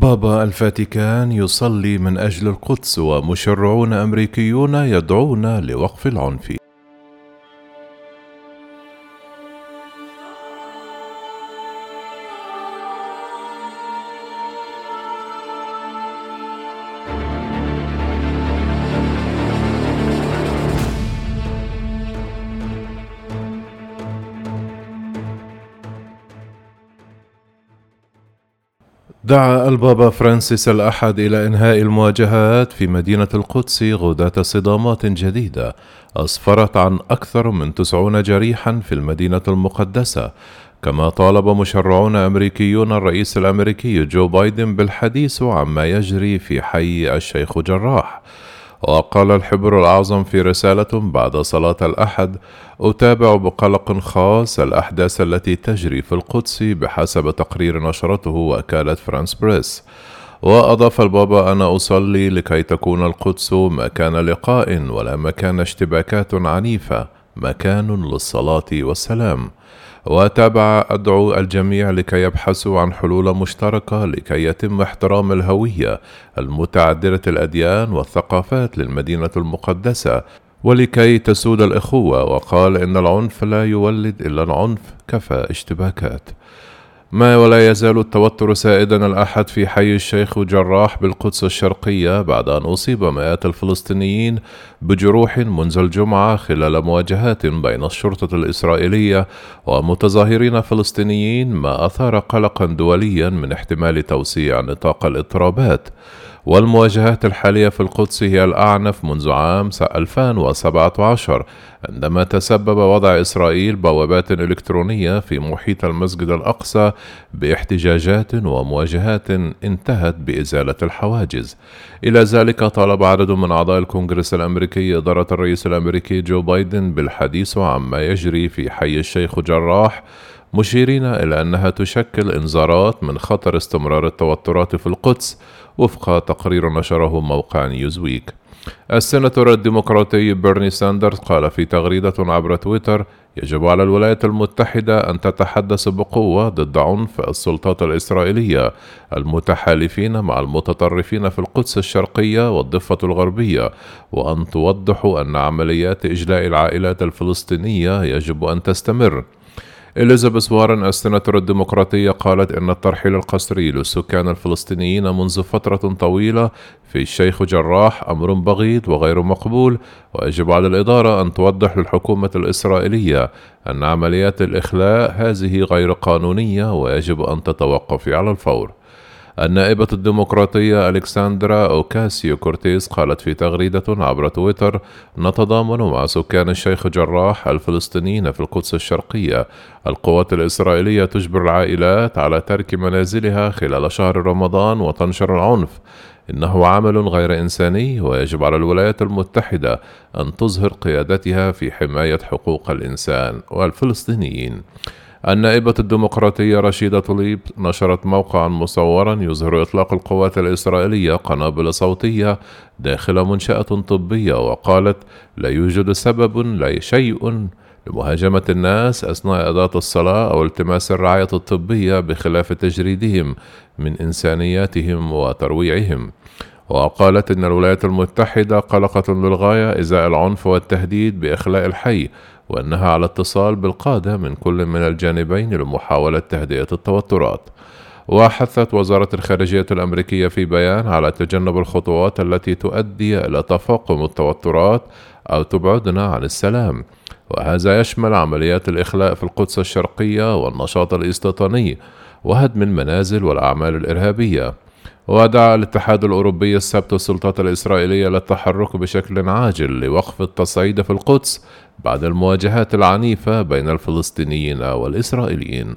بابا الفاتيكان يصلي من أجل القدس ومشرعون أمريكيون يدعون لوقف العنف. دعا البابا فرانسيس الأحد إلى إنهاء المواجهات في مدينة القدس غداة صدامات جديدة أسفرت عن أكثر من تسعون جريحا في المدينة المقدسة كما طالب مشرعون أمريكيون الرئيس الأمريكي جو بايدن بالحديث عما يجري في حي الشيخ جراح. وقال الحبر الأعظم في رسالة بعد صلاة الأحد أتابع بقلق خاص الأحداث التي تجري في القدس بحسب تقرير نشرته وكالة فرانس بريس. وأضاف البابا أنا أصلي لكي تكون القدس مكان لقاء ولا مكان اشتباكات عنيفة مكان للصلاة والسلام. وتابع أدعو الجميع لكي يبحثوا عن حلول مشتركة لكي يتم احترام الهوية المتعددة الأديان والثقافات للمدينة المقدسة ولكي تسود الإخوة وقال إن العنف لا يولد إلا العنف كفى اشتباكات. ما ولا يزال التوتر سائدا الأحد في حي الشيخ جراح بالقدس الشرقية بعد أن أصيب مئات الفلسطينيين بجروح منذ الجمعة خلال مواجهات بين الشرطة الإسرائيلية ومتظاهرين فلسطينيين ما أثار قلقا دوليا من احتمال توسيع نطاق الإضطرابات. والمواجهات الحالية في القدس هي الأعنف منذ عام 2017 عندما تسبب وضع إسرائيل بوابات إلكترونية في محيط المسجد الأقصى باحتجاجات ومواجهات انتهت بإزالة الحواجز. إلى ذلك طالب عدد من أعضاء الكونغرس الأمريكي إدارة الرئيس الأمريكي جو بايدن بالحديث عما يجري في حي الشيخ جراح مشيرين إلى أنها تشكل إنذارات من خطر استمرار التوترات في القدس وفق تقرير نشره موقع نيوزويك. السيناتور الديمقراطي بيرني ساندرز قال في تغريدة عبر تويتر يجب على الولايات المتحدة أن تتحدث بقوة ضد عنف السلطات الإسرائيلية. المتحالفين مع المتطرفين في القدس الشرقية والضفة الغربية وأن توضح أن عمليات إجلاء العائلات الفلسطينية يجب أن تستمر. إليزابيث وارن السناتور الديمقراطية قالت إن الترحيل القسري للسكان الفلسطينيين منذ فترة طويلة في الشيخ جراح أمر بغيض وغير مقبول ويجب على الإدارة أن توضح للحكومة الإسرائيلية أن عمليات الإخلاء هذه غير قانونية ويجب أن تتوقف على الفور. النائبة الديمقراطية ألكسندرا أوكاسيو كورتيز قالت في تغريدة عبر تويتر نتضامن مع سكان الشيخ جراح الفلسطينيين في القدس الشرقية. القوات الإسرائيلية تجبر العائلات على ترك منازلها خلال شهر رمضان وتنشر العنف. إنه عمل غير إنساني ويجب على الولايات المتحدة أن تظهر قيادتها في حماية حقوق الإنسان والفلسطينيين. النائبة الديمقراطية رشيدة طليب نشرت موقعا مصورا يظهر إطلاق القوات الإسرائيلية قنابل صوتية داخل منشأة طبية وقالت لا يوجد سبب لا شيء لمهاجمة الناس أثناء أداة الصلاة أو التماس الرعاية الطبية بخلاف تجريدهم من إنسانياتهم وترويعهم. وقالت إن الولايات المتحدة قلقة للغاية إزاء العنف والتهديد بإخلاء الحي وأنها على اتصال بالقادة من كل من الجانبين لمحاولة تهدئة التوترات. وحثت وزارة الخارجية الأمريكية في بيان على تجنب الخطوات التي تؤدي إلى تفاقم التوترات أو تبعدنا عن السلام. وهذا يشمل عمليات الإخلاء في القدس الشرقية والنشاط الاستيطاني وهدم المنازل والأعمال الإرهابية. ودعا الاتحاد الأوروبي السبت السلطات الإسرائيلية للتحرك بشكل عاجل لوقف التصعيد في القدس بعد المواجهات العنيفة بين الفلسطينيين والإسرائيليين.